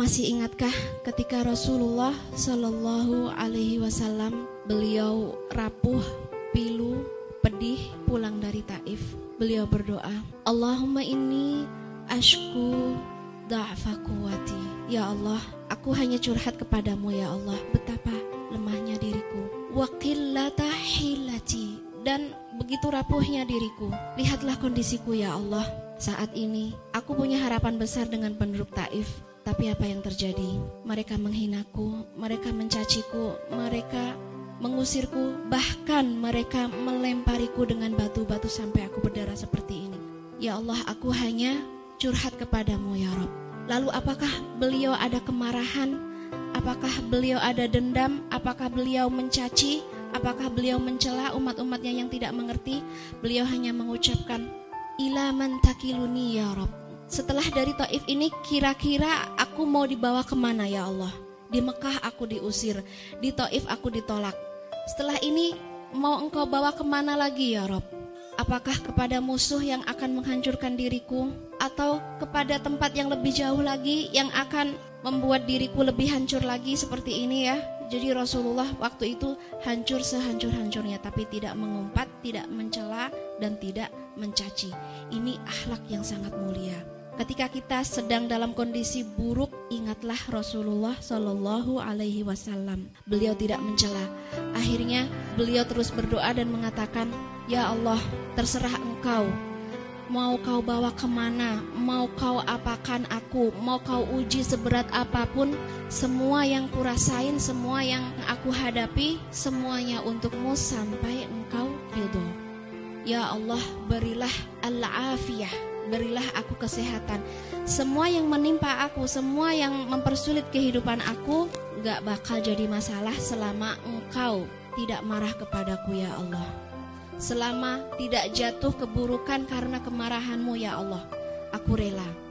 Masih ingatkah ketika Rasulullah Shallallahu Alaihi Wasallam beliau rapuh, pilu, pedih pulang dari Taif. Beliau berdoa, Allahumma ini ashku da'fa kuwati. Ya Allah, aku hanya curhat kepadamu ya Allah, betapa lemahnya diriku. Wa hilati dan begitu rapuhnya diriku. Lihatlah kondisiku ya Allah. Saat ini aku punya harapan besar dengan penduduk Taif. Tapi apa yang terjadi? Mereka menghinaku, mereka mencaciku, mereka mengusirku, bahkan mereka melempariku dengan batu-batu sampai aku berdarah seperti ini. Ya Allah, aku hanya curhat kepadamu ya Rob. Lalu apakah beliau ada kemarahan? Apakah beliau ada dendam? Apakah beliau mencaci? Apakah beliau mencela umat-umatnya yang tidak mengerti? Beliau hanya mengucapkan, Ilaman takiluni ya Rob. Setelah dari Taif ini kira-kira aku mau dibawa ke mana ya Allah? Di Mekah aku diusir, di Taif aku ditolak, setelah ini mau engkau bawa ke mana lagi ya Rob? Apakah kepada musuh yang akan menghancurkan diriku Atau kepada tempat yang lebih jauh lagi Yang akan membuat diriku lebih hancur lagi seperti ini ya Jadi Rasulullah waktu itu hancur sehancur-hancurnya Tapi tidak mengumpat, tidak mencela, dan tidak mencaci Ini akhlak yang sangat mulia Ketika kita sedang dalam kondisi buruk, ingatlah Rasulullah Shallallahu Alaihi Wasallam. Beliau tidak mencela. Akhirnya beliau terus berdoa dan mengatakan, Ya Allah, terserah Engkau. Mau kau bawa ke mana, mau kau apakan aku, mau kau uji seberat apa pun, semua yang kurasain, semua yang aku hadapi, semuanya untukmu sampai engkau ridho. Ya Allah, berilah al-afiyah berilah aku kesehatan. Semua yang menimpa aku, semua yang mempersulit kehidupan aku, gak bakal jadi masalah selama engkau tidak marah kepadaku ya Allah. Selama tidak jatuh keburukan karena kemarahanmu ya Allah, aku rela.